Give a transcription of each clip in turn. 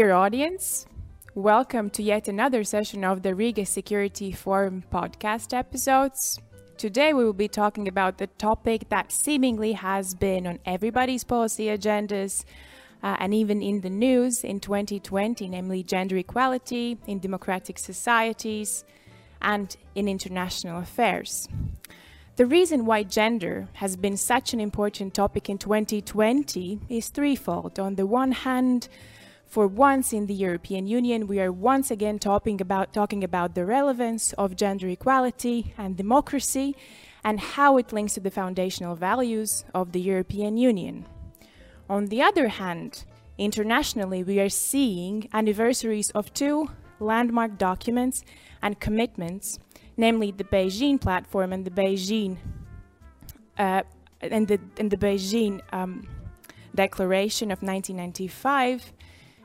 Dear audience, welcome to yet another session of the Riga Security Forum podcast episodes. Today we will be talking about the topic that seemingly has been on everybody's policy agendas uh, and even in the news in 2020, namely gender equality in democratic societies and in international affairs. The reason why gender has been such an important topic in 2020 is threefold. On the one hand, for once in the European Union, we are once again talking about, talking about the relevance of gender equality and democracy and how it links to the foundational values of the European Union. On the other hand, internationally, we are seeing anniversaries of two landmark documents and commitments, namely the Beijing Platform and the Beijing uh, the the Beijing um, Declaration of 1995,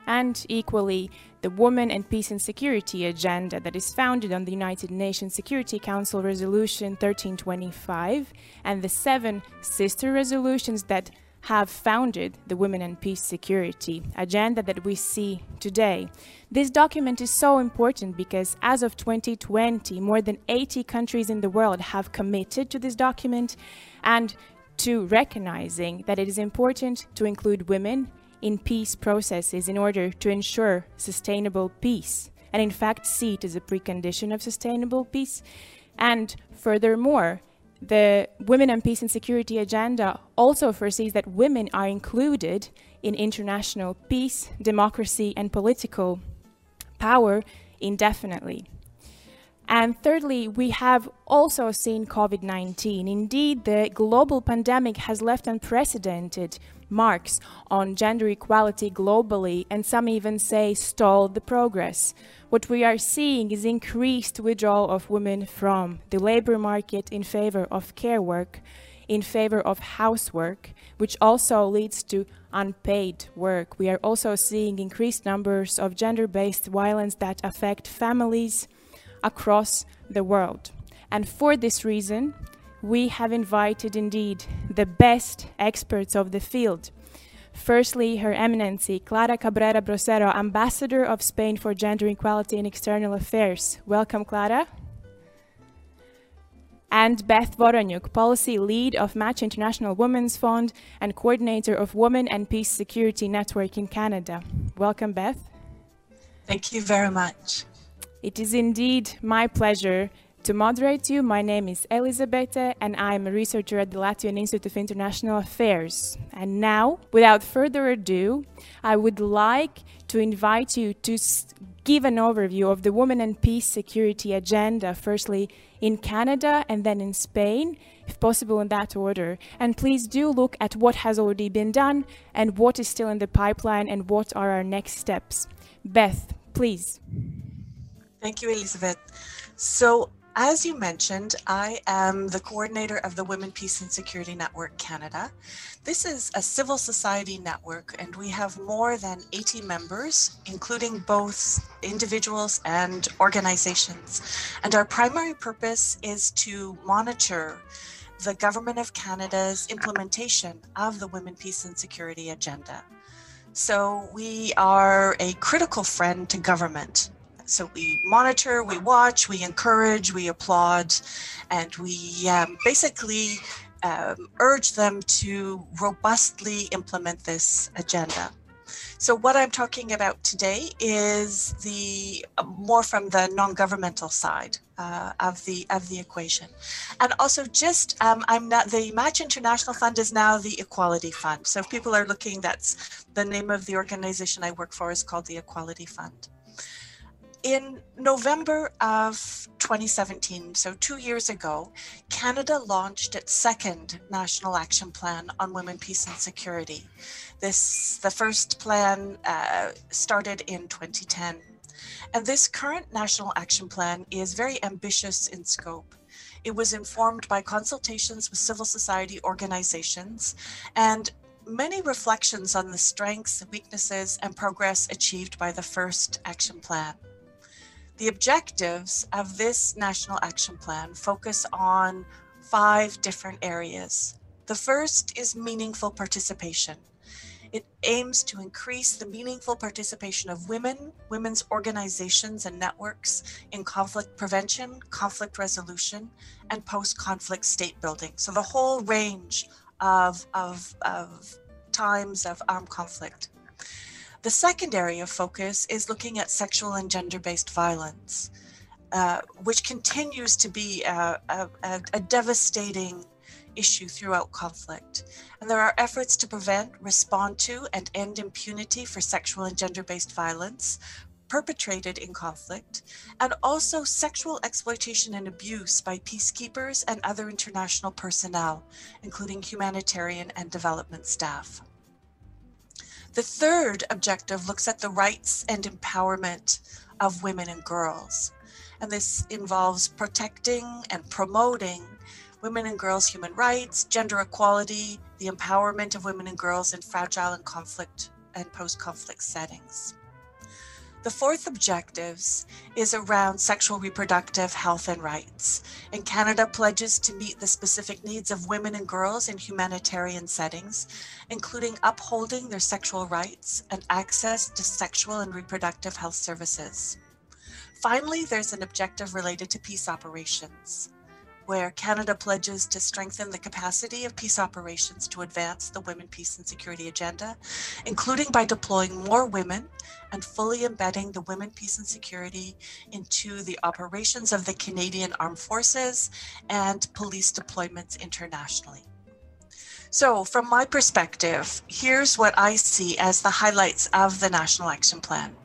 and equally the Women and Peace and Security agenda that is founded on the United Nations Security Council Resolution 1325 and the seven sister resolutions that have founded the Women and Peace Security agenda that we see today. This document is so important because as of 2020, more than 80 countries in the world have committed to this document and to recognizing that it is important to include women in peace processes in order to ensure sustainable peace, and in fact, see it as a precondition of sustainable peace. And furthermore, the Women and Peace and Security agenda also foresees that women are included in international peace, democracy, and political power indefinitely. And thirdly, we have also seen COVID 19. Indeed, the global pandemic has left unprecedented marks on gender equality globally, and some even say stalled the progress. What we are seeing is increased withdrawal of women from the labor market in favor of care work, in favor of housework, which also leads to unpaid work. We are also seeing increased numbers of gender based violence that affect families across the world. And for this reason, we have invited indeed the best experts of the field. Firstly, Her Eminency Clara Cabrera Brasero, Ambassador of Spain for Gender Equality and External Affairs. Welcome, Clara. And Beth Woroniuk, Policy Lead of Match International Women's Fund and Coordinator of Women and Peace Security Network in Canada. Welcome, Beth. Thank you very much. It is indeed my pleasure to moderate you. My name is Elizabete, and I'm a researcher at the Latvian Institute of International Affairs. And now, without further ado, I would like to invite you to give an overview of the Women and Peace Security Agenda, firstly in Canada and then in Spain, if possible in that order. And please do look at what has already been done and what is still in the pipeline and what are our next steps. Beth, please. Thank you, Elizabeth. So, as you mentioned, I am the coordinator of the Women, Peace and Security Network Canada. This is a civil society network, and we have more than 80 members, including both individuals and organizations. And our primary purpose is to monitor the Government of Canada's implementation of the Women, Peace and Security agenda. So we are a critical friend to government so we monitor, we watch, we encourage, we applaud, and we um, basically um, urge them to robustly implement this agenda. So what I'm talking about today is the uh, more from the non-governmental side uh, of the of the equation, and also just um, I'm not the Match International Fund is now the Equality Fund. So if people are looking, that's the name of the organization I work for is called the Equality Fund in November of 2017, so two years ago, Canada launched its second National Action Plan on Women, Peace and Security. This, the first plan uh, started in 2010. And this current National Action Plan is very ambitious in scope. It was informed by consultations with civil society organizations and many reflections on the strengths, weaknesses, and progress achieved by the first action plan. The objectives of this National Action Plan focus on five different areas. The first is meaningful participation. It aims to increase the meaningful participation of women, women's organizations and networks in conflict prevention, conflict resolution, and post conflict state building. So, the whole range of, of, of times of armed conflict. The second area of focus is looking at sexual and gender based violence, uh, which continues to be a, a, a devastating issue throughout conflict. And there are efforts to prevent, respond to, and end impunity for sexual and gender based violence perpetrated in conflict, and also sexual exploitation and abuse by peacekeepers and other international personnel, including humanitarian and development staff. The third objective looks at the rights and empowerment of women and girls. And this involves protecting and promoting women and girls' human rights, gender equality, the empowerment of women and girls in fragile and conflict and post conflict settings. The fourth objectives is around sexual reproductive health and rights. And Canada pledges to meet the specific needs of women and girls in humanitarian settings, including upholding their sexual rights and access to sexual and reproductive health services. Finally, there's an objective related to peace operations where Canada pledges to strengthen the capacity of peace operations to advance the women, peace, and security agenda, including by deploying more women and fully embedding the women, peace, and security into the operations of the Canadian Armed Forces and police deployments internationally. So, from my perspective, here's what I see as the highlights of the National Action Plan.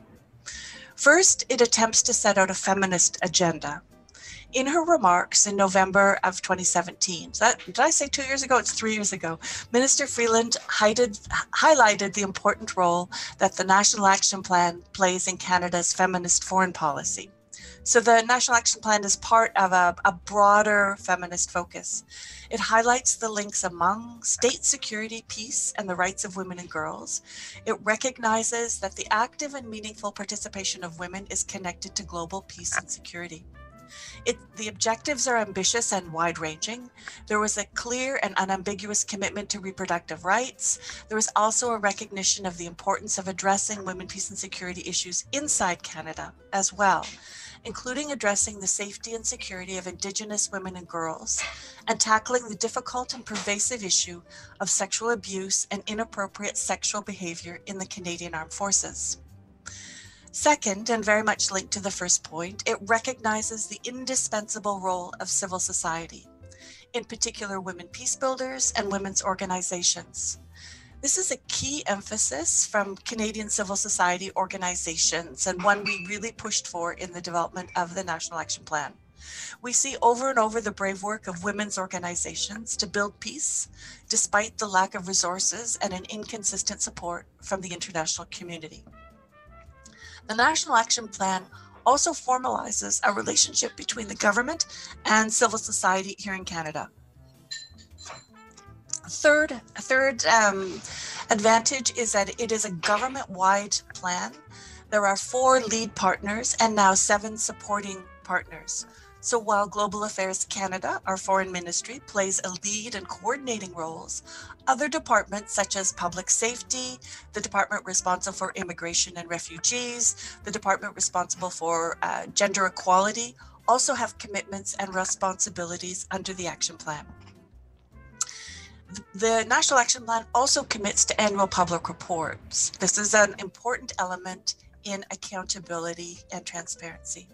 First, it attempts to set out a feminist agenda in her remarks in November of 2017, that, did I say two years ago? It's three years ago. Minister Freeland highlighted the important role that the National Action Plan plays in Canada's feminist foreign policy. So, the National Action Plan is part of a, a broader feminist focus. It highlights the links among state security, peace, and the rights of women and girls. It recognizes that the active and meaningful participation of women is connected to global peace and security. It, the objectives are ambitious and wide ranging. There was a clear and unambiguous commitment to reproductive rights. There was also a recognition of the importance of addressing women, peace, and security issues inside Canada as well, including addressing the safety and security of Indigenous women and girls and tackling the difficult and pervasive issue of sexual abuse and inappropriate sexual behavior in the Canadian Armed Forces. Second, and very much linked to the first point, it recognizes the indispensable role of civil society, in particular women peace builders and women's organizations. This is a key emphasis from Canadian civil society organizations and one we really pushed for in the development of the National Action Plan. We see over and over the brave work of women's organizations to build peace, despite the lack of resources and an inconsistent support from the international community. The National Action Plan also formalizes a relationship between the government and civil society here in Canada. Third, third um, advantage is that it is a government-wide plan. There are four lead partners and now seven supporting partners. So while Global Affairs Canada, our foreign ministry, plays a lead in coordinating roles, other departments such as public safety, the department responsible for immigration and refugees, the department responsible for uh, gender equality also have commitments and responsibilities under the action plan. The National Action Plan also commits to annual public reports. This is an important element in accountability and transparency.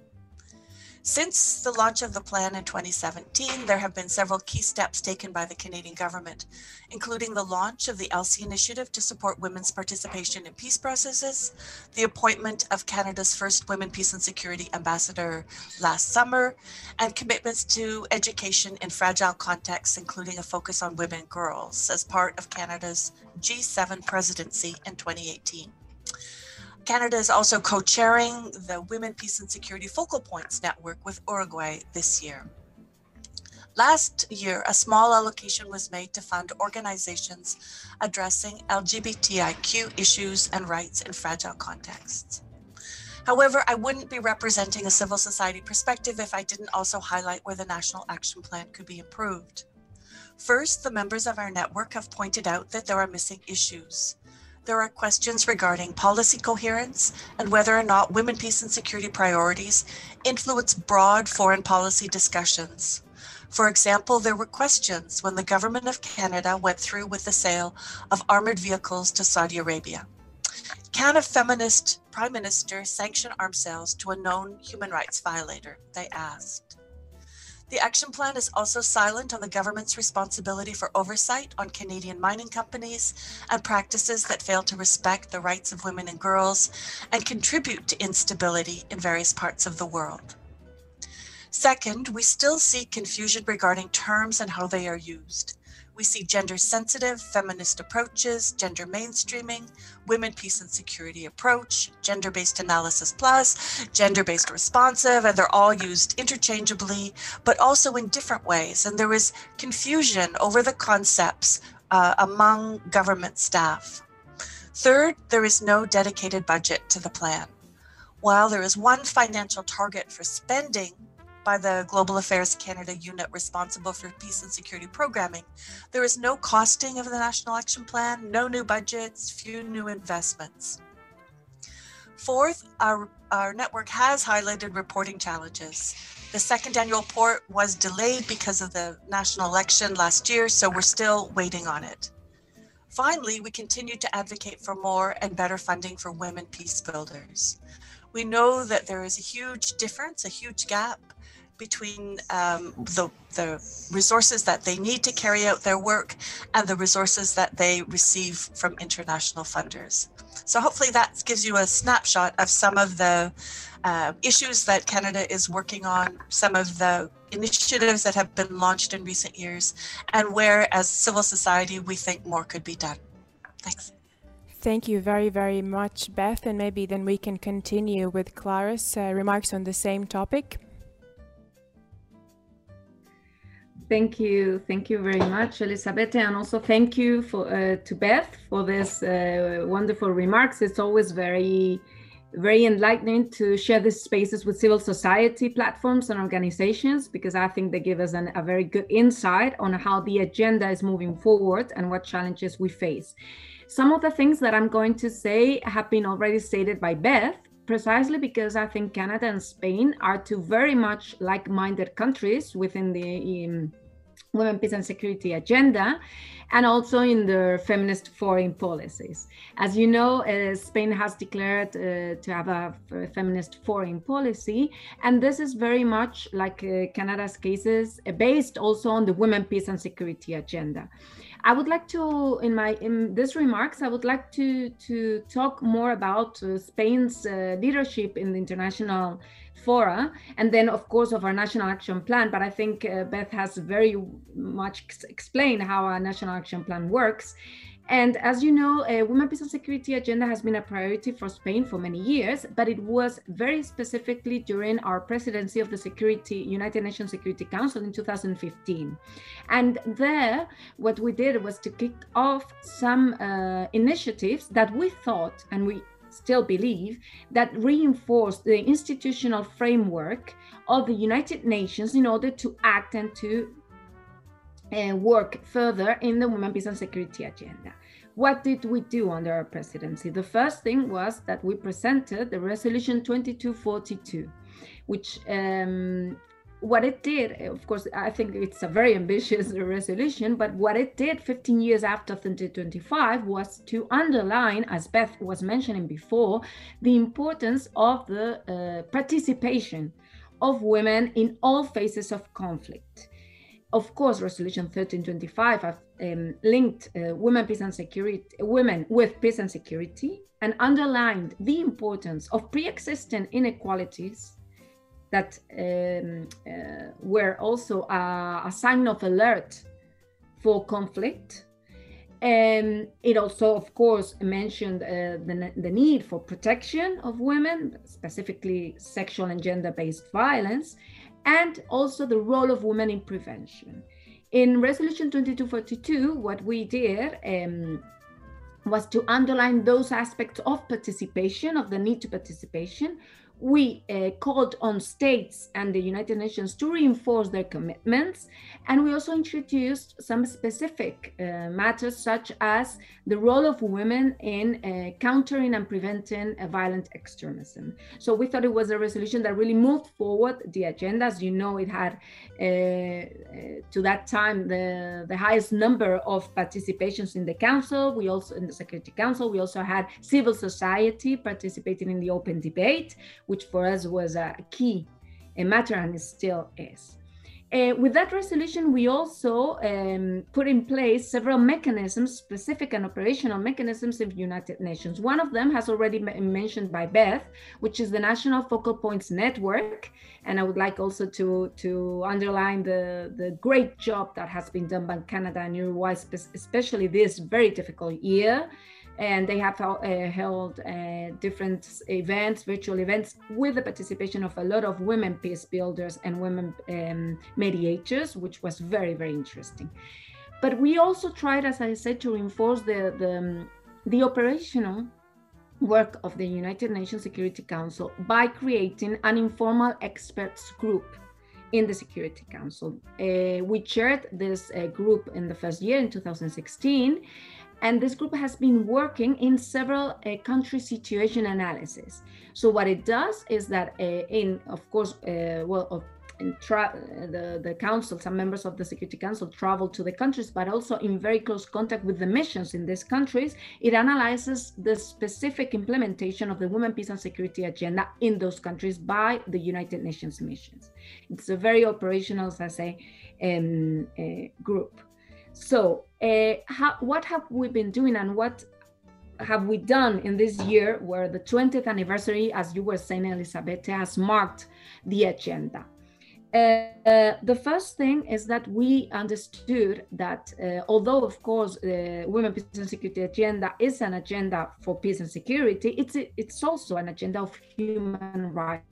Since the launch of the plan in 2017, there have been several key steps taken by the Canadian government, including the launch of the Elsie Initiative to support women's participation in peace processes, the appointment of Canada's first Women, Peace and Security Ambassador last summer, and commitments to education in fragile contexts, including a focus on women and girls as part of Canada's G7 presidency in 2018. Canada is also co chairing the Women, Peace and Security Focal Points Network with Uruguay this year. Last year, a small allocation was made to fund organizations addressing LGBTIQ issues and rights in fragile contexts. However, I wouldn't be representing a civil society perspective if I didn't also highlight where the National Action Plan could be improved. First, the members of our network have pointed out that there are missing issues. There are questions regarding policy coherence and whether or not women, peace, and security priorities influence broad foreign policy discussions. For example, there were questions when the Government of Canada went through with the sale of armored vehicles to Saudi Arabia. Can a feminist prime minister sanction arms sales to a known human rights violator? They asked. The action plan is also silent on the government's responsibility for oversight on Canadian mining companies and practices that fail to respect the rights of women and girls and contribute to instability in various parts of the world. Second, we still see confusion regarding terms and how they are used. We see gender sensitive, feminist approaches, gender mainstreaming, women, peace, and security approach, gender based analysis plus, gender based responsive, and they're all used interchangeably, but also in different ways. And there is confusion over the concepts uh, among government staff. Third, there is no dedicated budget to the plan. While there is one financial target for spending, by the Global Affairs Canada unit responsible for peace and security programming, there is no costing of the National Action Plan, no new budgets, few new investments. Fourth, our, our network has highlighted reporting challenges. The second annual report was delayed because of the national election last year, so we're still waiting on it. Finally, we continue to advocate for more and better funding for women peace builders. We know that there is a huge difference, a huge gap between um, the, the resources that they need to carry out their work and the resources that they receive from international funders. So hopefully that gives you a snapshot of some of the uh, issues that Canada is working on, some of the initiatives that have been launched in recent years, and where as civil society we think more could be done. Thanks. Thank you very, very much, Beth. And maybe then we can continue with Clara's uh, remarks on the same topic. Thank you, thank you very much, Elizabeth, and also thank you for uh, to Beth for this uh, wonderful remarks. It's always very, very enlightening to share these spaces with civil society platforms and organizations because I think they give us an, a very good insight on how the agenda is moving forward and what challenges we face. Some of the things that I'm going to say have been already stated by Beth, precisely because I think Canada and Spain are two very much like-minded countries within the um, women, peace and security agenda, and also in their feminist foreign policies. As you know, uh, Spain has declared uh, to have a feminist foreign policy, and this is very much like uh, Canada's cases, based also on the women, peace and security agenda. I would like to, in my in this remarks, I would like to to talk more about uh, Spain's uh, leadership in the international fora, and then of course of our national action plan. But I think uh, Beth has very much explained how our national action plan works. And as you know, a Women, Peace and Security agenda has been a priority for Spain for many years, but it was very specifically during our presidency of the Security United Nations Security Council in 2015. And there, what we did was to kick off some uh, initiatives that we thought, and we still believe, that reinforce the institutional framework of the United Nations in order to act and to uh, work further in the Women, Peace and Security agenda. What did we do under our presidency? The first thing was that we presented the resolution 2242, which um, what it did, of course, I think it's a very ambitious resolution, but what it did 15 years after 2025 was to underline, as Beth was mentioning before, the importance of the uh, participation of women in all phases of conflict. Of course, Resolution 1325 have um, linked uh, women, peace and security, women with peace and security, and underlined the importance of pre-existing inequalities that um, uh, were also a, a, sign of alert for conflict. And it also, of course, mentioned uh, the, the need for protection of women, specifically sexual and gender based violence, and also the role of women in prevention. In Resolution 2242, what we did um, was to underline those aspects of participation, of the need to participation, we uh, called on states and the United Nations to reinforce their commitments. And we also introduced some specific uh, matters, such as the role of women in uh, countering and preventing violent extremism. So we thought it was a resolution that really moved forward the agenda. As you know, it had uh, uh, to that time the, the highest number of participations in the Council. We also, in the Security Council, we also had civil society participating in the open debate which for us was a key a matter and still is. Uh, with that resolution, we also um, put in place several mechanisms, specific and operational mechanisms of United Nations. One of them has already been mentioned by Beth, which is the National Focal Points Network. And I would like also to, to underline the, the great job that has been done by Canada and Uruguay, especially this very difficult year and they have uh, held uh, different events, virtual events, with the participation of a lot of women peace builders and women um, mediators, which was very, very interesting. But we also tried, as I said, to reinforce the, the, um, the operational work of the United Nations Security Council by creating an informal experts group in the Security Council. Uh, we chaired this uh, group in the first year in 2016 and this group has been working in several uh, country situation analysis. So what it does is that uh, in, of course, uh, well, in tra- the, the council, some members of the Security Council travel to the countries, but also in very close contact with the missions in these countries, it analyzes the specific implementation of the Women, Peace and Security agenda in those countries by the United Nations missions. It's a very operational, as I say, um, uh, group. So, uh, how, what have we been doing and what have we done in this year where the 20th anniversary, as you were saying, Elizabeth, has marked the agenda? Uh, the first thing is that we understood that uh, although, of course, the Women, Peace and Security agenda is an agenda for peace and security, it's, it's also an agenda of human rights,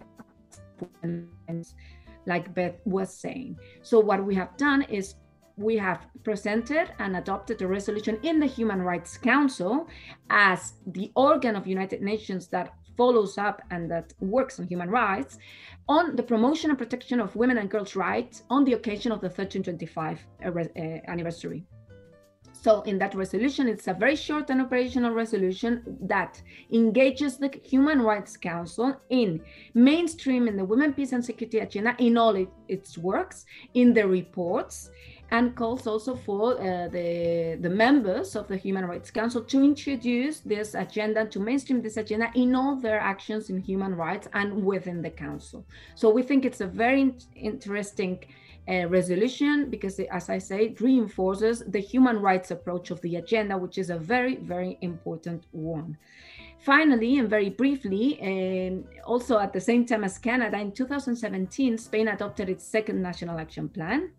like Beth was saying. So, what we have done is we have presented and adopted a resolution in the Human Rights Council as the organ of United Nations that follows up and that works on human rights on the promotion and protection of women and girls' rights on the occasion of the 1325 uh, uh, anniversary. So, in that resolution, it's a very short and operational resolution that engages the Human Rights Council in mainstreaming the Women, Peace, and Security agenda in all it, its works, in the reports, and calls also for uh, the, the members of the Human Rights Council to introduce this agenda, to mainstream this agenda in all their actions in human rights and within the Council. So we think it's a very interesting uh, resolution because, as I say, it reinforces the human rights approach of the agenda, which is a very, very important one. Finally, and very briefly, um, also at the same time as Canada, in 2017, Spain adopted its second national action plan.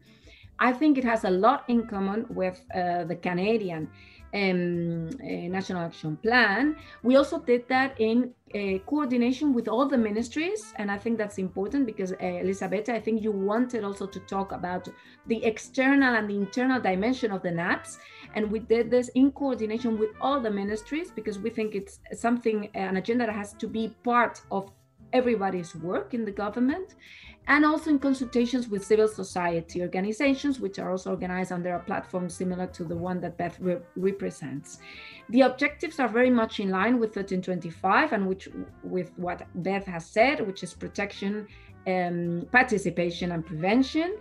I think it has a lot in common with uh, the Canadian um, uh, National Action Plan. We also did that in uh, coordination with all the ministries, and I think that's important because uh, Elisabetta, I think you wanted also to talk about the external and the internal dimension of the NAPs, and we did this in coordination with all the ministries because we think it's something, an agenda that has to be part of everybody's work in the government and also in consultations with civil society organizations, which are also organized under a platform similar to the one that Beth re represents. The objectives are very much in line with 1325 and which with what Beth has said, which is protection, um, participation, and prevention.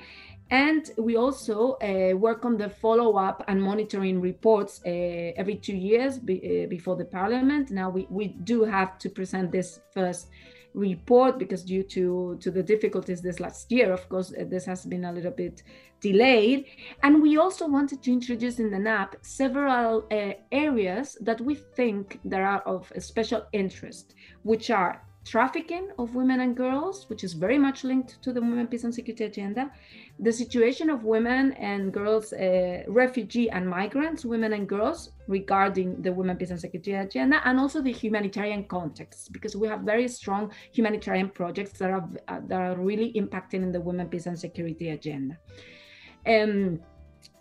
And we also uh, work on the follow up and monitoring reports uh, every two years be, uh, before the parliament. Now we, we do have to present this first report because due to to the difficulties this last year of course uh, this has been a little bit delayed. And we also wanted to introduce in the nap several uh, areas that we think that are of special interest which are trafficking of women and girls, which is very much linked to the Women, Peace and Security agenda, the situation of women and girls, uh, refugee and migrants, women and girls, regarding the Women, Peace and Security agenda, and also the humanitarian context, because we have very strong humanitarian projects that are uh, that are really impacting in the Women, Peace and Security agenda. Um,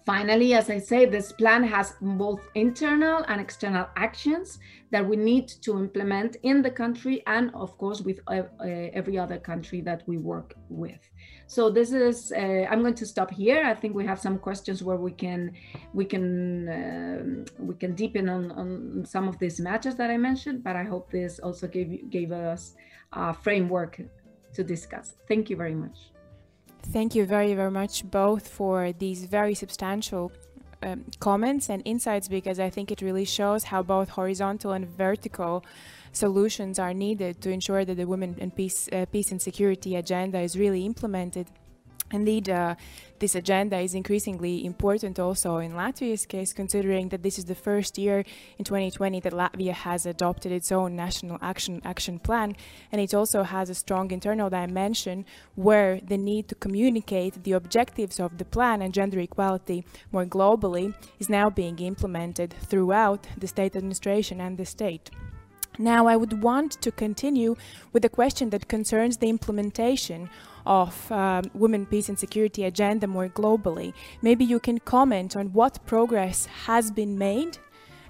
Finally, as I say, this plan has both internal and external actions that we need to implement in the country and, of course, with uh, uh, every other country that we work with. So this is. Uh, I'm going to stop here. I think we have some questions where we can we can um, we can deepen on, on some of these matters that I mentioned. But I hope this also gave gave us a framework to discuss. Thank you very much. Thank you very, very much both for these very substantial um, comments and insights because I think it really shows how both horizontal and vertical solutions are needed to ensure that the women and peace, uh, peace and security agenda is really implemented Indeed, uh, this agenda is increasingly important also in Latvia's case, considering that this is the first year in 2020 that Latvia has adopted its own national action action plan, and it also has a strong internal dimension where the need to communicate the objectives of the plan and gender equality more globally is now being implemented throughout the state administration and the state. Now, I would want to continue with a question that concerns the implementation of um, women, peace, and security agenda more globally. Maybe you can comment on what progress has been made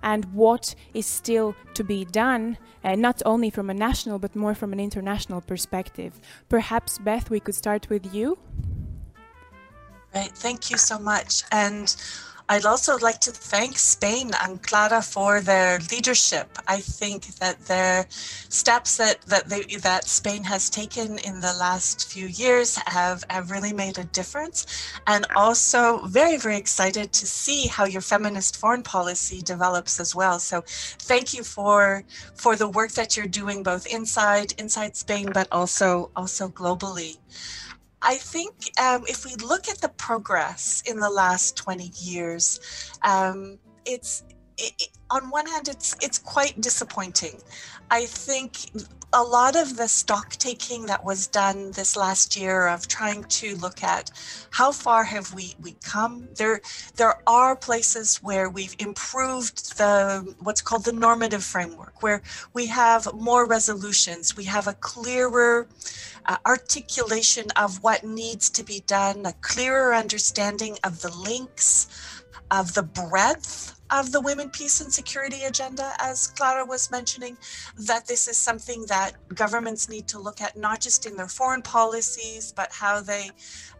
and what is still to be done, uh, not only from a national but more from an international perspective. Perhaps, Beth, we could start with you. Right, thank you so much. And I'd also like to thank Spain and Clara for their leadership. I think that their steps that that they, that Spain has taken in the last few years have, have really made a difference. And also very, very excited to see how your feminist foreign policy develops as well. So thank you for for the work that you're doing both inside inside Spain, but also also globally. I think um, if we look at the progress in the last 20 years, um, it's it, on one hand, it's it's quite disappointing. I think a lot of the stock taking that was done this last year of trying to look at how far have we we come. There there are places where we've improved the what's called the normative framework, where we have more resolutions, we have a clearer uh, articulation of what needs to be done, a clearer understanding of the links, of the breadth of the women, peace, and security agenda, as Clara was mentioning, that this is something that governments need to look at, not just in their foreign policies, but how they,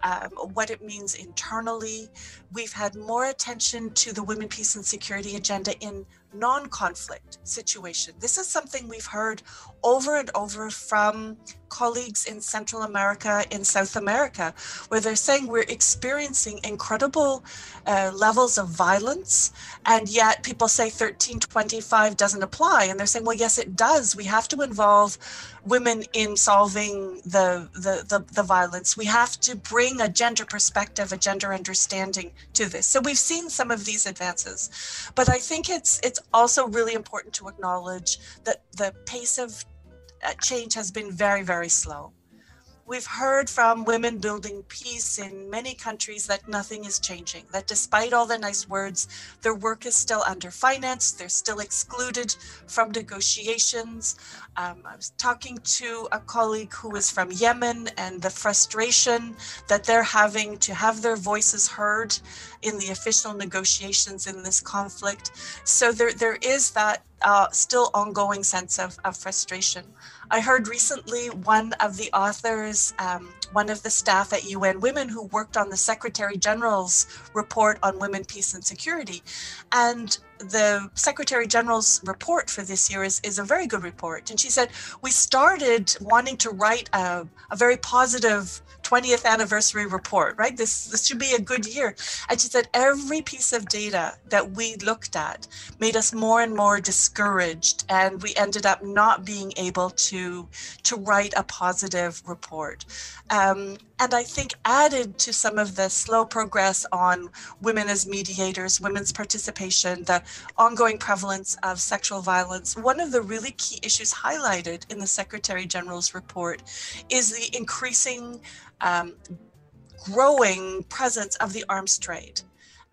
um, what it means internally. We've had more attention to the women, peace, and security agenda in non conflict situation. This is something we've heard over and over from colleagues in Central America, in South America, where they're saying we're experiencing incredible uh, levels of violence, and yet people say 1325 doesn't apply. And they're saying, well, yes, it does. We have to involve women in solving the, the, the, the violence. We have to bring a gender perspective, a gender understanding to this. So we've seen some of these advances, but I think it's it's also really important to acknowledge that the pace of uh, change has been very, very slow. We've heard from women building peace in many countries that nothing is changing, that despite all the nice words, their work is still underfinanced, they're still excluded from negotiations. Um, I was talking to a colleague who is from Yemen and the frustration that they're having to have their voices heard in the official negotiations in this conflict. So there, there is that uh, still ongoing sense of, of frustration. I heard recently one of the authors, um, one of the staff at UN Women who worked on the Secretary General's report on women, peace, and security. And the Secretary General's report for this year is, is a very good report. And she said, We started wanting to write a, a very positive 20th anniversary report, right? This this should be a good year. And she said every piece of data that we looked at made us more and more discouraged, and we ended up not being able to to write a positive report. Um, and I think added to some of the slow progress on women as mediators, women's participation, the ongoing prevalence of sexual violence, one of the really key issues highlighted in the Secretary General's report is the increasing um, growing presence of the arms trade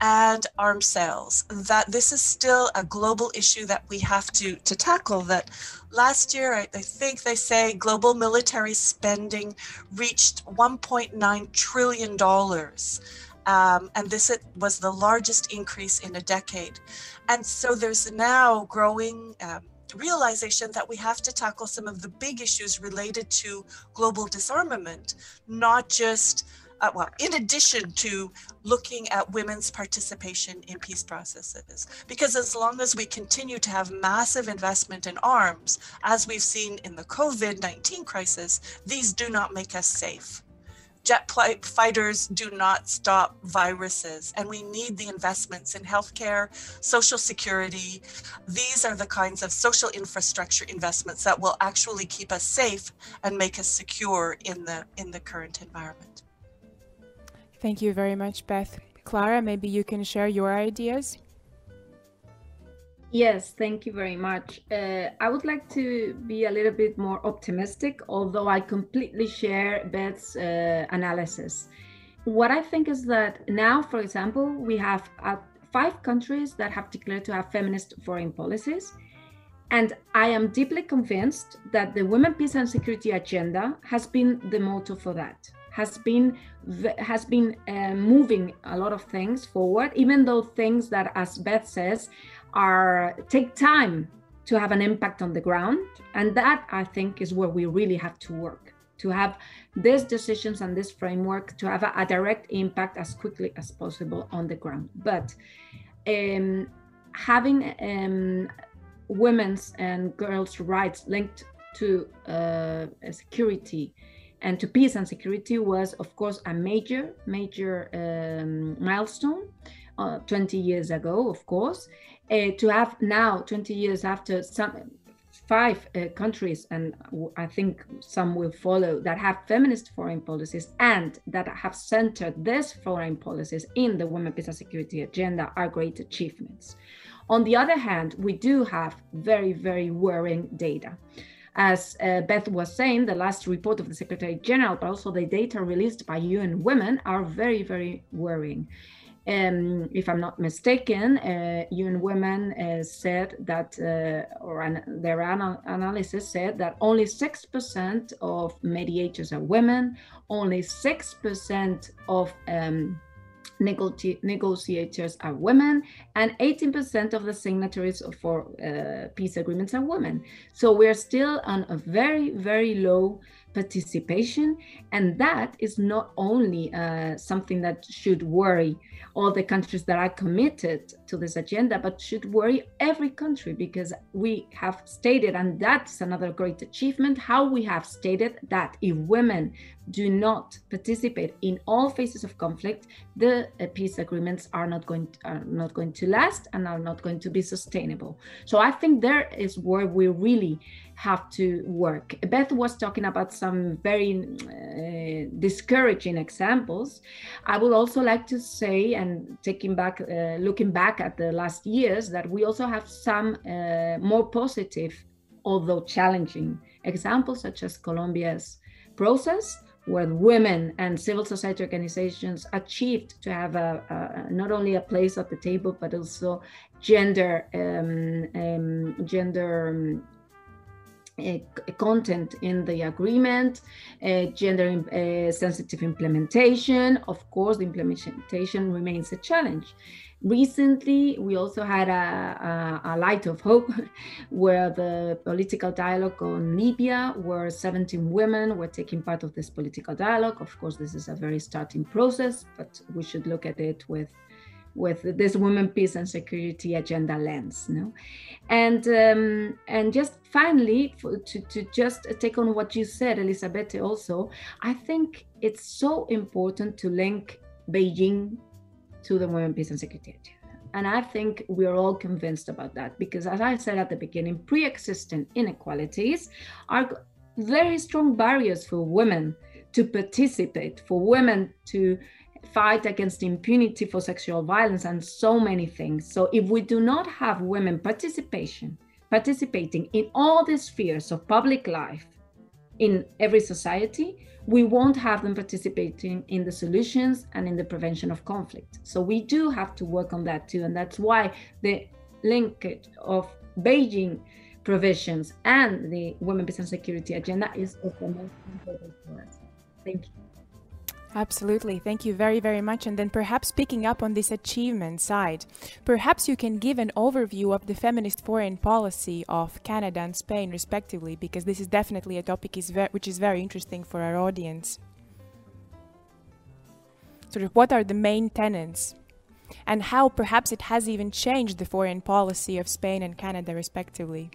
and arms sales. That this is still a global issue that we have to to tackle that last year I, I, think they say global military spending reached 1.9 trillion dollars Um, and this was the largest increase in a decade. And so there's now growing um, realization that we have to tackle some of the big issues related to global disarmament, not just uh, well, in addition to looking at women's participation in peace processes. Because as long as we continue to have massive investment in arms, as we've seen in the COVID 19 crisis, these do not make us safe. Jet fighters do not stop viruses and we need the investments in healthcare social security. These are the kinds of social infrastructure investments that will actually keep us safe and make us secure in the in the current environment thank you very much beth clara maybe you can share your ideas Yes, thank you very much. Uh, I would like to be a little bit more optimistic, although I completely share Beth's uh, analysis. What I think is that now, for example, we have uh, five countries that have declared to have feminist foreign policies. And I am deeply convinced that the Women, Peace and Security agenda has been the motto for that has been has been uh, moving a lot of things forward even though things that as beth says are take time to have an impact on the ground. And that i think is where we really have to work to have these decisions and this framework to have a, a direct impact as quickly as possible on the ground. But um, having um, women's and girls rights linked to uh, security and to peace and security was of course a major major um, milestone uh, 20 years ago of course. Uh, to have now 20 years after some five uh, countries and i think some will follow that have feminist foreign policies and that have centered these foreign policies in the women peace and security agenda are great achievements. On the other hand we do have very very worrying data as uh, Beth was saying, the last report of the Secretary General, but also the data released by UN Women are very, very worrying. Um, if I'm not mistaken, uh, UN Women uh, said that, uh, or an, their anal- analysis said that only 6% of mediators are women, only 6% of um, negotiators are women, and 18% of the signatories for uh, peace agreements are women. So we're still on a very, very low participation. And that is not only uh, something that should worry all the countries that are committed to this agenda, but should worry every country because we have stated, and that's another great achievement, how we have stated that if women do not participate in all phases of conflict, the uh, peace agreements are not going to, are not going to last and are not going to be sustainable. So I think there is where we really have to work. Beth was talking about some very uh, discouraging examples. I would also like to say, and taking back, uh, looking back at the last years, that we also have some uh, more positive, although challenging examples, such as Colombia's process, where women and civil society organizations achieved to have a, a, not only a place at the table but also gender um, um, gender um, content in the agreement, uh, gender uh, sensitive implementation. Of course, the implementation remains a challenge. Recently, we also had a, a, a, light of hope where the political dialogue on Libya, where 17 women were taking part of this political dialogue. Of course, this is a very starting process, but we should look at it with with this women peace and security agenda lens no? And um, and just finally for, to, to just take on what you said elizabeth also i think it's so important to link beijing to the women peace and security agenda. And I think we're all convinced about that because, as I said at the beginning, pre existing inequalities are very strong barriers for women to participate, for women to fight against impunity for sexual violence and so many things. So if we do not have women participation, participating in all the spheres of public life in every society, we won't have them participating in the solutions and in the prevention of conflict. So we do have to work on that too. And that's why the linkage of Beijing provisions and the Women, Peace and Security agenda is of the most important for us. Thank you. Absolutely. Thank you very, very much. And then perhaps picking up on this achievement side, perhaps you can give an overview of the feminist foreign policy of Canada and Spain, respectively, because this is definitely a topic is which is very interesting for our audience. Sort of what are the main tenets and how perhaps it has even changed the foreign policy of Spain and Canada, respectively.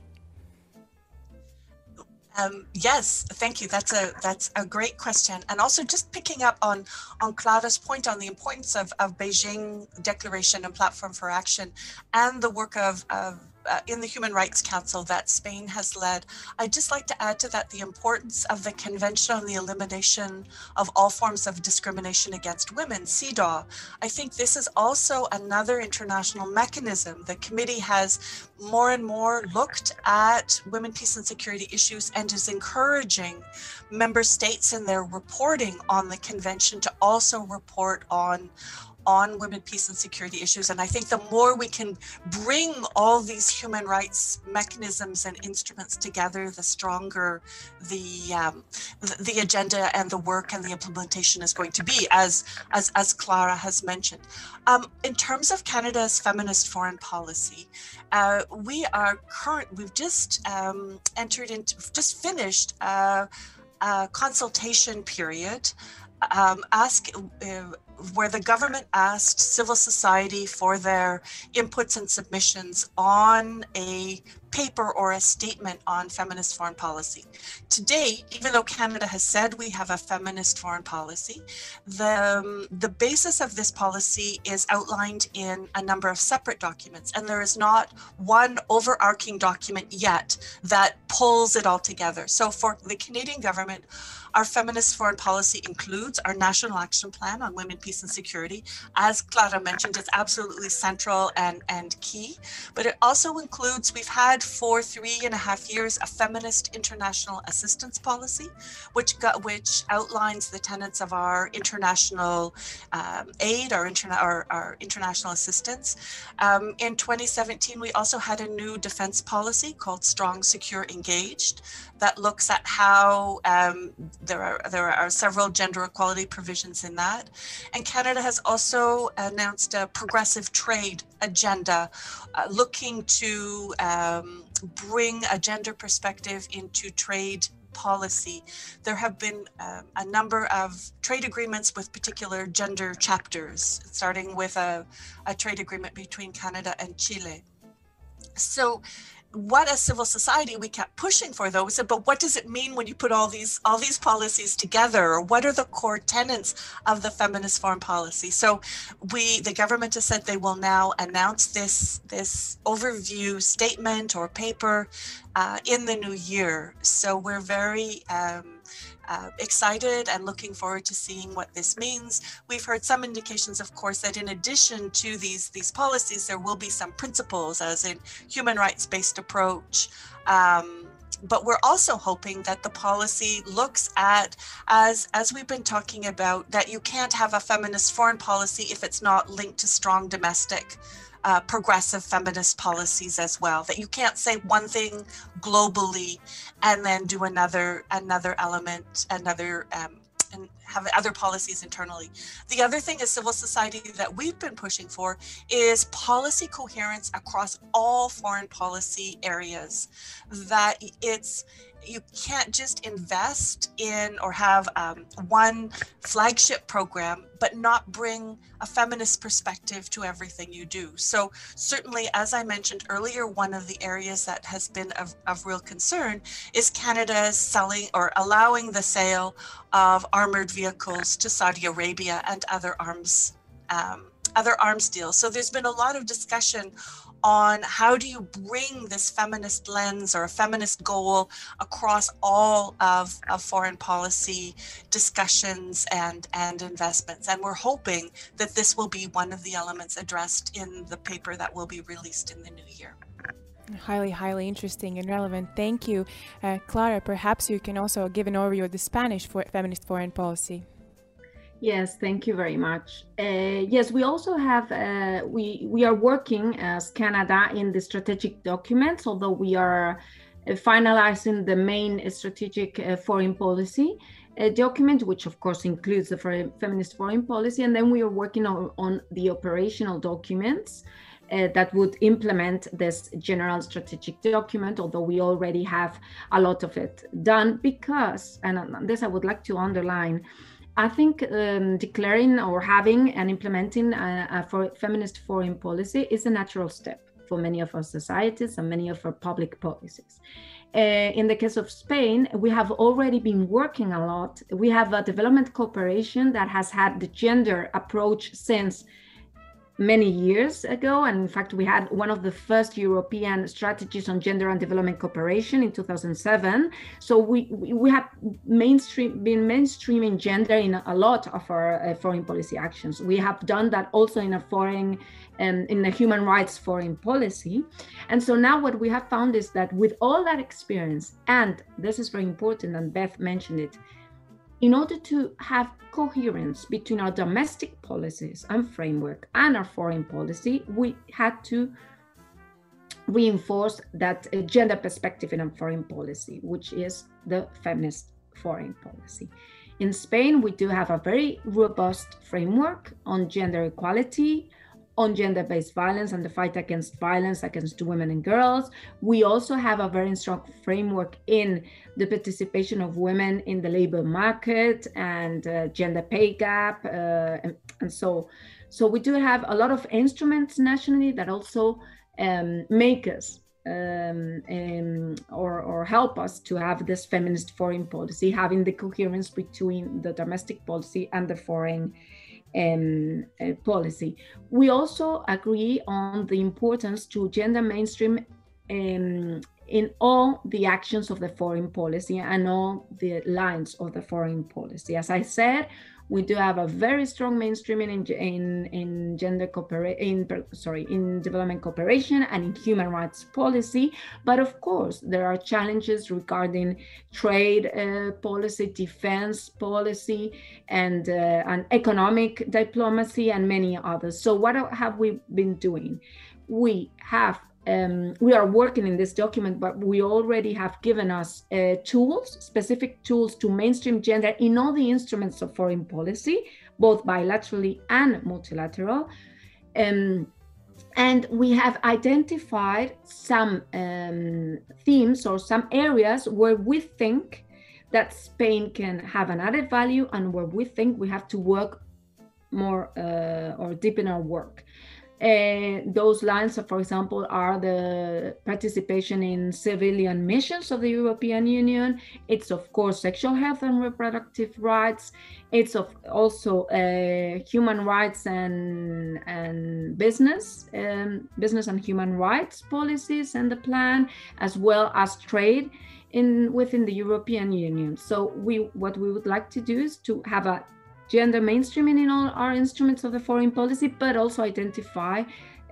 Um, yes, thank you. That's a that's a great question, and also just picking up on on Clara's point on the importance of of Beijing Declaration and Platform for Action, and the work of of uh, in the Human Rights Council that Spain has led. I'd just like to add to that the importance of the Convention on the Elimination of All Forms of Discrimination Against Women, CEDAW. I think this is also another international mechanism. The committee has more and more looked at women, peace, and security issues and is encouraging member states in their reporting on the convention to also report on on women, peace, and security issues. And I think the more we can bring all these human rights mechanisms and instruments together, the stronger the um, the agenda and the work and the implementation is going to be, as as as Clara has mentioned. Um, in terms of Canada's feminist foreign policy, uh, we are current. We've just um, entered into, just finished a, a consultation period. Um, ask uh, where the government asked civil society for their inputs and submissions on a paper or a statement on feminist foreign policy. Today, even though Canada has said we have a feminist foreign policy, the, um, the basis of this policy is outlined in a number of separate documents, and there is not one overarching document yet that pulls it all together. So for the Canadian government, our feminist foreign policy includes our National Action Plan on Women, Peace and Security. As Clara mentioned, it's absolutely central and, and key, but it also includes, we've had for three and a half years a feminist international assistance policy, which got, which outlines the tenets of our international um, aid, our, interna- our, our international assistance. Um, in 2017, we also had a new defense policy called Strong, Secure, Engaged that looks at how um, there are there are several gender equality provisions in that, and Canada has also announced a progressive trade agenda, uh, looking to um, bring a gender perspective into trade policy. There have been um, a number of trade agreements with particular gender chapters, starting with a, a trade agreement between Canada and Chile. So what as civil society we kept pushing for though. We said but what does it mean when you put all these all these policies together? Or what are the core tenets of the feminist foreign policy? So we the government has said they will now announce this this overview statement or paper uh, in the new year. So we're very um, uh, excited and looking forward to seeing what this means. We've heard some indications, of course, that in addition to these, these policies, there will be some principles, as in human rights based approach. Um, but we're also hoping that the policy looks at as as we've been talking about that you can't have a feminist foreign policy if it's not linked to strong domestic uh, progressive feminist policies as well that you can't say one thing globally and then do another another element another um, and have other policies internally. The other thing is civil society that we've been pushing for is policy coherence across all foreign policy areas. That it's you can't just invest in or have um, one flagship program but not bring a feminist perspective to everything you do. So certainly as i mentioned earlier one of the areas that has been of, of real concern is canada's selling or allowing the sale of armored vehicles to saudi arabia and other arms um, other arms deals. So there's been a lot of discussion on how do you bring this feminist lens or a feminist goal across all of, of foreign policy discussions and, and investments. And we're hoping that this will be one of the elements addressed in the paper that will be released in the new year. Highly, highly interesting and relevant. Thank you. Uh, Clara, perhaps you can also give an overview of the Spanish for feminist foreign policy. Yes, thank you very much. Uh, yes, we also have uh, we we are working as Canada in the strategic documents, although we are uh, finalizing the main strategic uh, foreign policy. uh, document, which of course includes the feminist foreign policy, and then we are working on, on the operational documents uh, that would implement this general strategic document, although we already have a lot of it done because, and this I would like to underline, I think um, declaring or having and implementing a, a feminist foreign policy is a natural step for many of our societies and many of our public policies. Uh, in the case of Spain, we have already been working a lot. We have a development cooperation that has had the gender approach since many years ago. And in fact, we had one of the first European strategies on gender and development cooperation in 2007. So we, we have mainstream been mainstreaming gender in a lot of our uh, foreign policy actions. We have done that also in a foreign um, in the human rights foreign policy. And so now what we have found is that with all that experience, and this is very important, and Beth mentioned it, in order to have coherence between our domestic policies and framework and our foreign policy, we had to reinforce that uh, gender perspective in our foreign policy, which is the feminist foreign policy. In Spain, we do have a very robust framework on gender equality, on gender-based violence and the fight against violence against women and girls. We also have a very strong framework in the participation of women in the labor market and uh, gender pay gap, uh, and, and, so. So we do have a lot of instruments nationally that also um, make us um, um, or, or help us to have this feminist foreign policy, having the coherence between the domestic policy and the foreign um, uh, policy. We also agree on the importance to gender mainstream um, in all the actions of the foreign policy and all the lines of the foreign policy. As I said, we do have a very strong mainstreaming in, in, in gender cooperation, in, sorry, in development cooperation and in human rights policy. But of course, there are challenges regarding trade uh, policy, defense policy, and, uh, and economic diplomacy, and many others. So what have we been doing? We have um, we are working in this document, but we already have given us uh, tools, specific tools to mainstream gender in all the instruments of foreign policy, both bilaterally and multilateral. Um, and we have identified some um, themes or some areas where we think that Spain can have an added value and where we think we have to work more uh, or deepen our work. Uh, those lines, for example, are the participation in civilian missions of the European Union. It's, of course, sexual health and reproductive rights. It's of also uh, human rights and, and business, um, business and human rights policies and the plan, as well as trade in within the European Union. So we, what we would like to do is to have a gender mainstreaming in all our instruments of the foreign policy, but also identify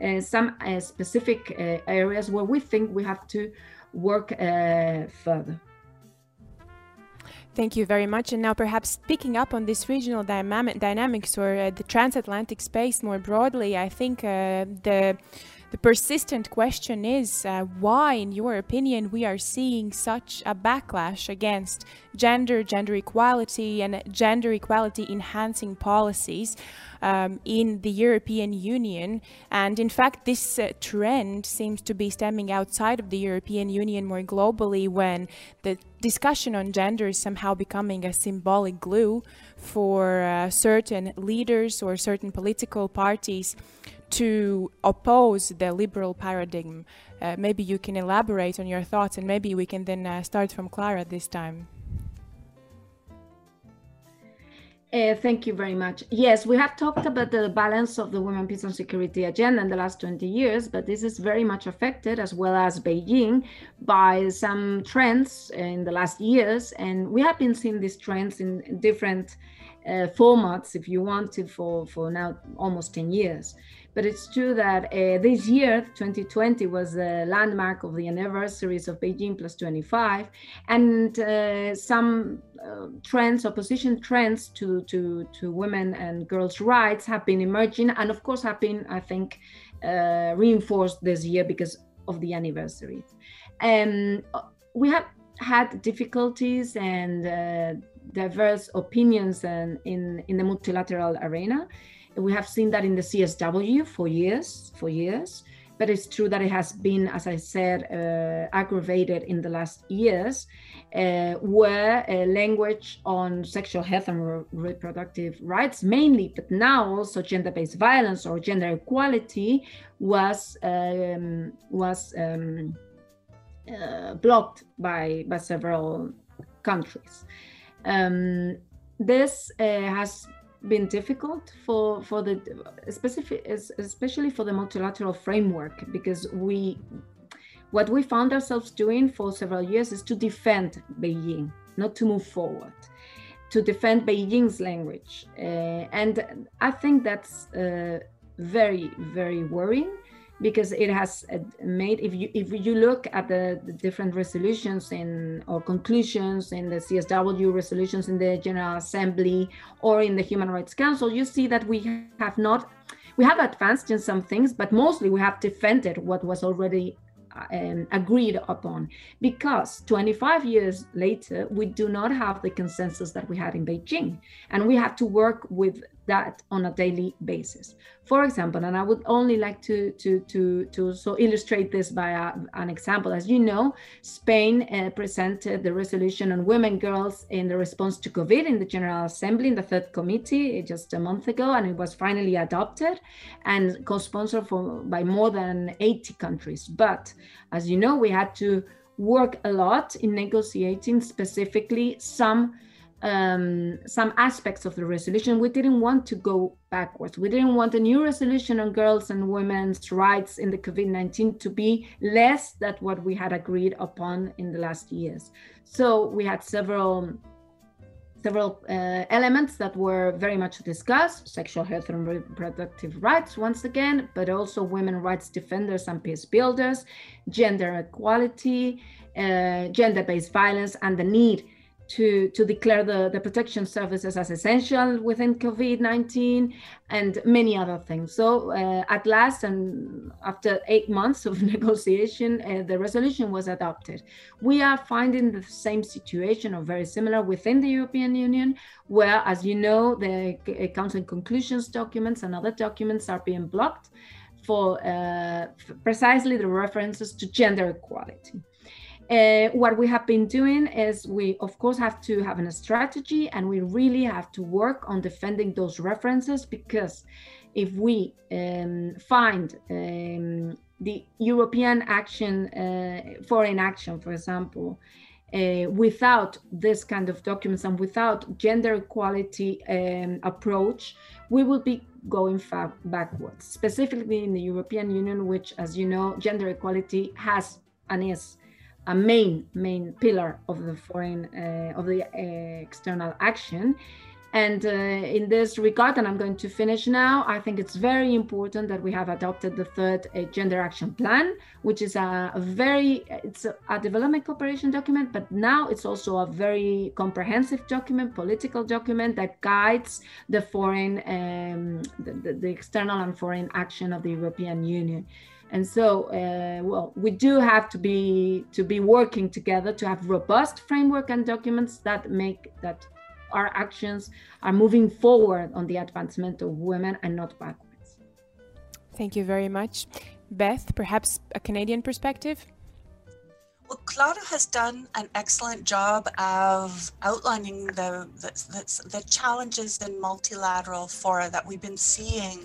uh, some uh, specific uh, areas where we think we have to work uh, further. Thank you very much. And now, perhaps picking up on this regional dynamic, dynamics or uh, the transatlantic space more broadly, I think uh, the the persistent question is uh, why, in your opinion, we are seeing such a backlash against gender, gender equality, and gender equality enhancing policies um, in the European Union. And in fact, this uh, trend seems to be stemming outside of the European Union more globally when the discussion on gender is somehow becoming a symbolic glue for uh, certain leaders or certain political parties to oppose the liberal paradigm. Uh, maybe you can elaborate on your thoughts, and maybe we can then uh, start from Clara this time. Uh, thank you very much. Yes, we have talked about the balance of the women, peace, and security agenda in the last 20 years, but this is very much affected, as well as Beijing, by some trends in the last years. And we have been seeing these trends in different uh, formats, if you want to, for, for now almost 10 years. But it's true that uh, this year, 2020, was the landmark of the anniversaries of Beijing plus 25, and uh, some uh, trends, opposition trends to, to, to women and girls' rights have been emerging, and of course have been, I think, uh, reinforced this year because of the anniversaries. And uh, we have had difficulties and uh, diverse opinions and in, in the multilateral arena. We have seen that in the CSW for years, for years. But it's true that it has been, as I said, uh, aggravated in the last years, uh, where uh, language on sexual health and re- reproductive rights, mainly, but now also gender-based violence or gender equality, was um, was um, uh, blocked by by several countries. Um, this uh, has been difficult for for the specific especially for the multilateral framework because we what we found ourselves doing for several years is to defend Beijing, not to move forward, to defend Beijing's language, uh, and I think that's uh, very very worrying because it has uh, made if you if you look at the, the, different resolutions in or conclusions in the CSW resolutions in the General Assembly or in the Human Rights Council, you see that we have not we have advanced in some things, but mostly we have defended what was already um, agreed upon. Because 25 years later we do not have the consensus that we had in beijing. And we have to work with that on a daily basis. For example, and I would only like to to to to so illustrate this by a, an example. As you know, Spain uh, presented the resolution on women girls in the response to COVID in the General Assembly in the third committee just a month ago, and it was finally adopted and co-sponsored for by more than 80 countries. But as you know, we had to work a lot in negotiating specifically some um, some aspects of the resolution, we didn't want to go backwards. We didn't want a new resolution on girls and women's rights in the COVID 19 to be less than what we had agreed upon in the last years. So we had several several uh, elements that were very much discussed sexual health and reproductive rights once again but also women rights defenders and peace builders gender equality uh, gender-based violence and the need to, to declare the, the protection services as essential within COVID-19 and many other things. So uh, at last, and after eight months of negotiation, uh, the resolution was adopted. We are finding the same situation or very similar within the European Union, where, as you know, the uh, Council conclusions documents and other documents are being blocked for uh, precisely the references to gender equality. Uh, what we have been doing is we, of course, have to have a strategy and we really have to work on defending those references because if we um, find um, the European action, uh, foreign action, for example, uh, without this kind of documents and without gender equality um, approach, we will be going backwards, specifically in the European Union, which, as you know, gender equality has and is a main main pillar of the foreign uh, of the uh, external action. And uh, in this regard and i'm going to finish now i think it's very important that we have adopted the third uh, gender action plan which is a, a very it's a, a, development cooperation document but now it's also a very comprehensive document political document that guides the foreign um, the, the, the external and foreign action of the european union and so uh, well we do have to be to be working together to have robust framework and documents that make that our actions are moving forward on the advancement of women and not backwards. Thank you very much. Beth perhaps a canadian perspective? Well, Clara has done an excellent job of outlining the, the, the, the challenges in multilateral fora that we've been seeing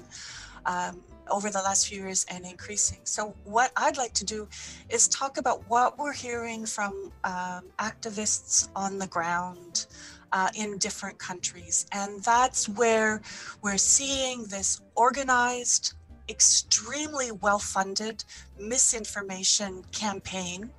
um, over the last few years and increasing. So, what I'd like to do is talk about what we're hearing from um, activists on the ground uh, in different countries. And that's where we're seeing this organized, extremely well funded misinformation campaign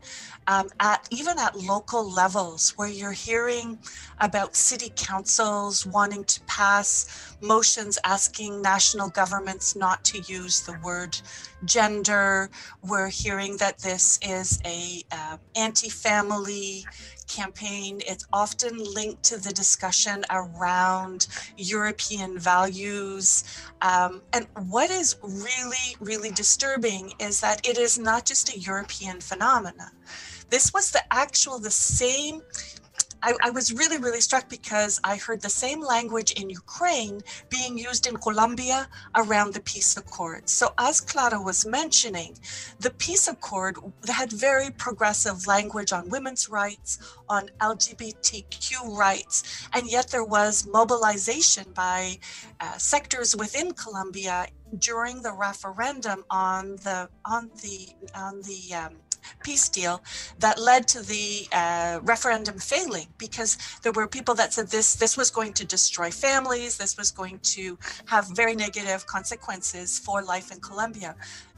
um, at even at local levels where you're hearing about city councils wanting to pass motions asking national governments not to use the word gender. We're hearing that this is a uh, anti-family campaign. It's often linked to the discussion around European values. Um, and what is really, really disturbing is that it is not just a European phenomenon. This was the actual, the same I, I, was really, really struck because I heard the same language in Ukraine being used in Colombia around the peace accord. So, as Clara was mentioning, the peace accord had very progressive language on women's rights, on LGBTQ rights, and yet there was mobilization by uh, sectors within Colombia during the referendum on the on the on the um, peace deal that led to the uh, referendum failing because there were people that said this this was going to destroy families this was going to have very negative consequences for life in colombia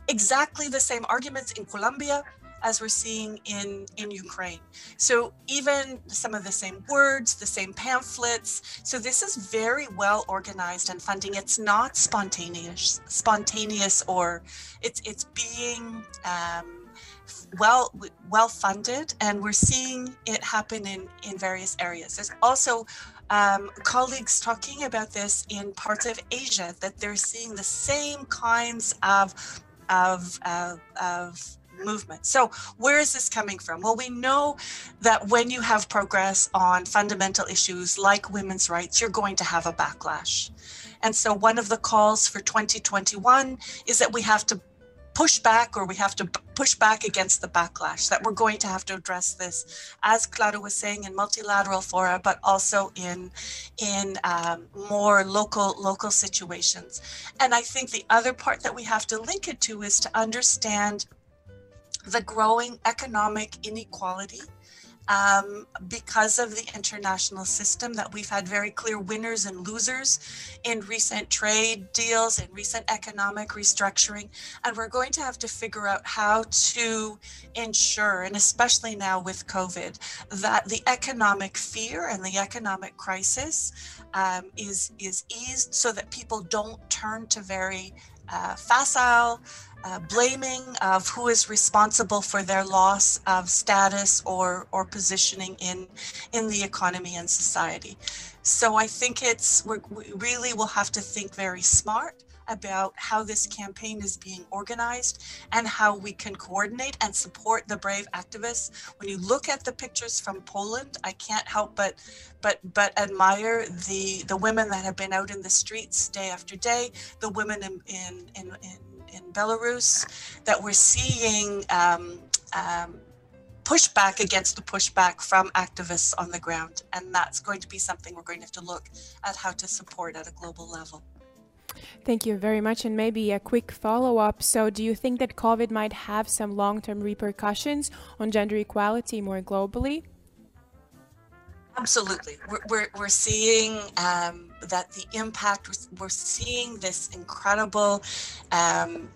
exactly the same arguments in colombia as we're seeing in in Ukraine. So even some of the same words, the same pamphlets. So this is very well organized and funding. It's not spontaneous, spontaneous, or it's it's being um, well well funded, and we're seeing it happen in in various areas. There's also um, colleagues talking about this in parts of Asia that they're seeing the same kinds of of, uh, of movement. So, where is this coming from? Well, we know that when you have progress on fundamental issues like women's rights, you're going to have a backlash. And so, one of the calls for 2021 is that we have to push back or we have to push back against the backlash that we're going to have to address this as clara was saying in multilateral fora but also in in um, more local local situations. And i think the other part that we have to link it to is to understand the growing economic inequality um, because of the international system that we've had very clear winners and losers in recent trade deals and recent economic restructuring. And we're going to have to figure out how to ensure, and especially now with COVID, that the economic fear and the economic crisis um, is, is eased so that people don't turn to very uh, facile uh, blaming of who is responsible for their loss of status or or positioning in in the economy and society. So I think it's we really will have to think very smart about how this campaign is being organized and how we can coordinate and support the brave activists. When you look at the pictures from Poland, I can't help but but but admire the the women that have been out in the streets day after day, the women in in in, in in Belarus, that we're seeing um, um, pushback against the pushback from activists on the ground. And that's going to be something we're going to have to look at how to support at a global level. Thank you very much. And maybe a quick follow up. So, do you think that COVID might have some long term repercussions on gender equality more globally? Absolutely. We're, we're, we're seeing um, that the impact, we're, we're seeing this incredible um,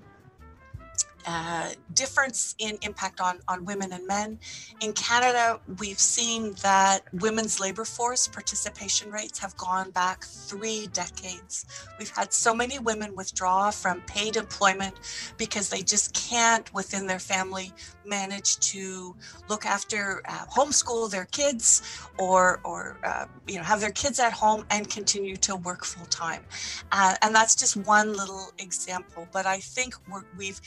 uh, difference in impact on, on women and men. In Canada, we've seen that women's labor force participation rates have gone back three decades. We've had so many women withdraw from paid employment because they just can't, within their family, manage to look after, uh, homeschool their kids, or or uh, you know have their kids at home and continue to work full time. Uh, and that's just one little example. But I think we have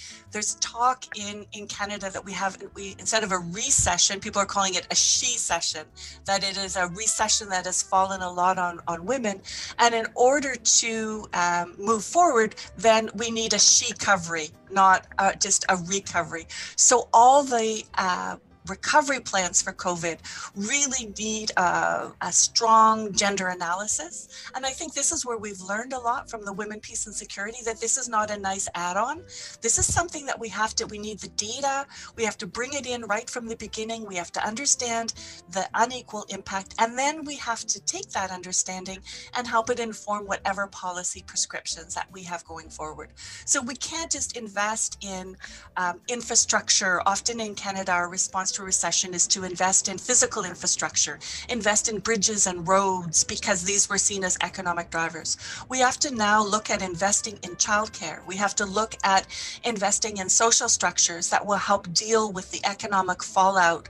talk in in Canada that we have we instead of a recession, people are calling it a she session. That it is a recession that has fallen a lot on on women, and in order to um, move forward, then we need a she recovery, not uh, just a recovery. So all the uh, recovery plans for COVID really need a, a, strong gender analysis. And I think this is where we've learned a lot from the Women, Peace and Security that this is not a nice add on. This is something that we have to, we need the data, we have to bring it in right from the beginning. We have to understand the unequal impact. And then we have to take that understanding and help it inform whatever policy prescriptions that we have going forward. So we can't just invest in um, infrastructure. Often in Canada, our response to to recession is to invest in physical infrastructure, invest in bridges and roads, because these were seen as economic drivers. We have to now look at investing in childcare. We have to look at investing in social structures that will help deal with the economic fallout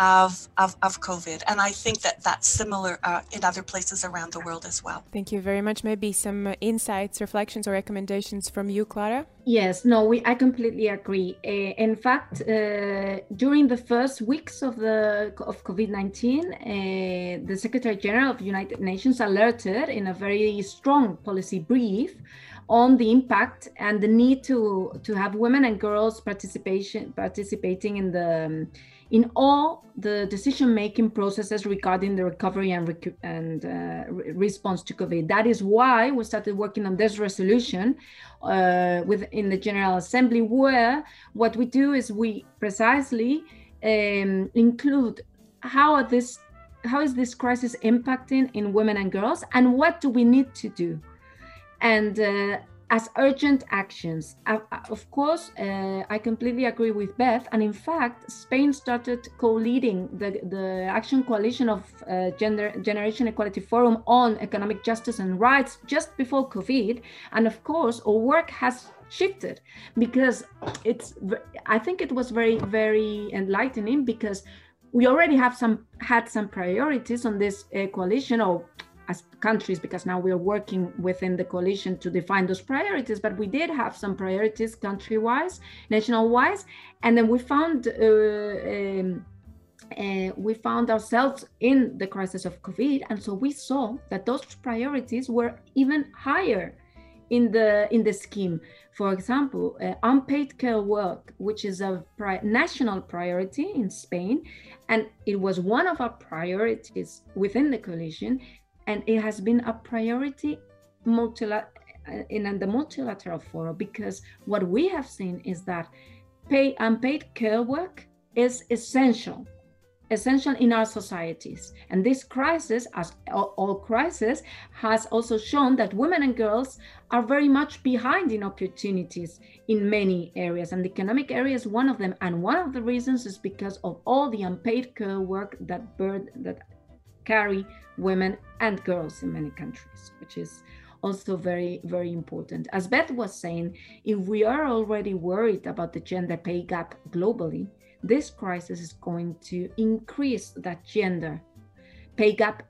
of, of, of COVID. And I think that that's similar uh, in other places around the world as well. Thank you very much. Maybe some uh, insights, reflections, or recommendations from you, Clara? Yes, no, we, I completely agree. Uh, in fact, uh, during the first weeks of the of COVID-19, uh, the Secretary General of the United Nations alerted in a very strong policy brief on the impact and the need to to have women and girls participation participating in the um, in all the decision making processes regarding the recovery and rec- and uh, re- response to covid. That is why we started working on this resolution uh, within the general assembly where what we do is we precisely um, include how this how is this crisis impacting in women and girls and what do we need to do? And uh, as urgent actions. Uh, of course, uh, I completely agree with Beth. And in fact, Spain started co-leading the, the Action Coalition of uh, Gender Generation Equality Forum on economic justice and rights just before COVID. And of course, our work has shifted because it's. I think it was very very enlightening because we already have some had some priorities on this uh, coalition or as countries because now we're working within the coalition to define those priorities but we did have some priorities country wise national wise and then we found uh, um, uh, we found ourselves in the crisis of covid and so we saw that those priorities were even higher in the in the scheme. For example uh, unpaid care work which is a pri- national priority in spain and it was one of our priorities within the coalition and it has been a priority multilateral uh, in the multilateral forum because what we have seen is that unpaid care work is essential essential in our societies. And this crisis as all crisis has also shown that women and girls are very much behind in opportunities in many areas. And the economic area is one of them. And one of the reasons is because of all the unpaid care work that bird that carry women and girls in many countries, which is also very, very important. As Beth was saying, if we are already worried about the gender pay gap globally, this crisis is going to increase that gender pay gap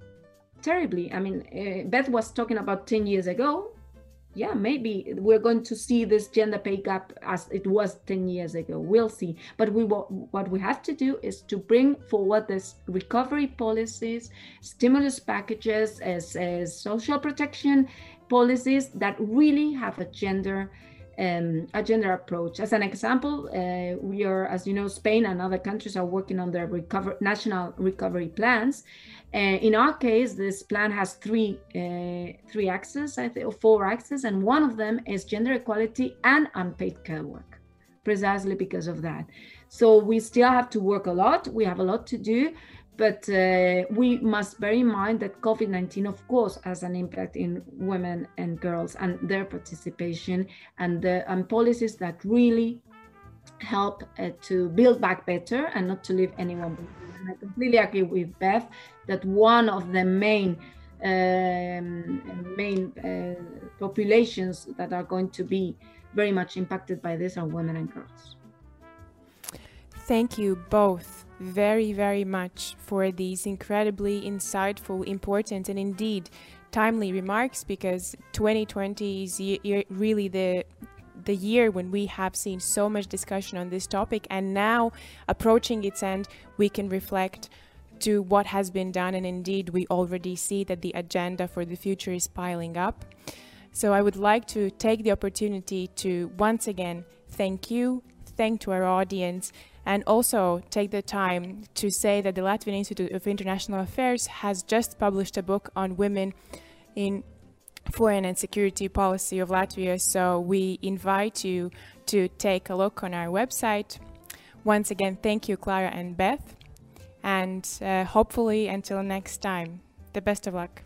terribly. I mean, uh, Beth was talking about 10 years ago yeah, maybe we're going to see this gender pay gap as it was 10 years ago. We'll see. But we what we have to do is to bring forward this recovery policies, stimulus packages, as, as social protection policies that really have a gender um, a gender approach. As an example, uh, we are, as you know, Spain and other countries are working on their recover, national recovery plans. Uh, in our case, this plan has three uh, three axes, I think, or four axes, and one of them is gender equality and unpaid care work, precisely because of that. So we still have to work a lot. We have a lot to do, but uh, we must bear in mind that COVID 19, of course, has an impact in women and girls and their participation and, the, policies that really help uh, to build back better and not to leave anyone behind. I completely agree with Beth that one of the main um, main uh, populations that are going to be very much impacted by this are women and girls. Thank you both very, very much for these incredibly insightful, important, and indeed timely remarks because 2020 is really the the year when we have seen so much discussion on this topic and now approaching its end we can reflect to what has been done and indeed we already see that the agenda for the future is piling up. So i would like to take the opportunity to once again thank you thank to our audience and also take the time to say that the Latvian Institute of International Affairs has just published a book on women in foreign and security policy of Latvia. So we invite you to take a look on our website. Once again, thank you, Clara and Beth. And uh, hopefully, until next time, the best of luck.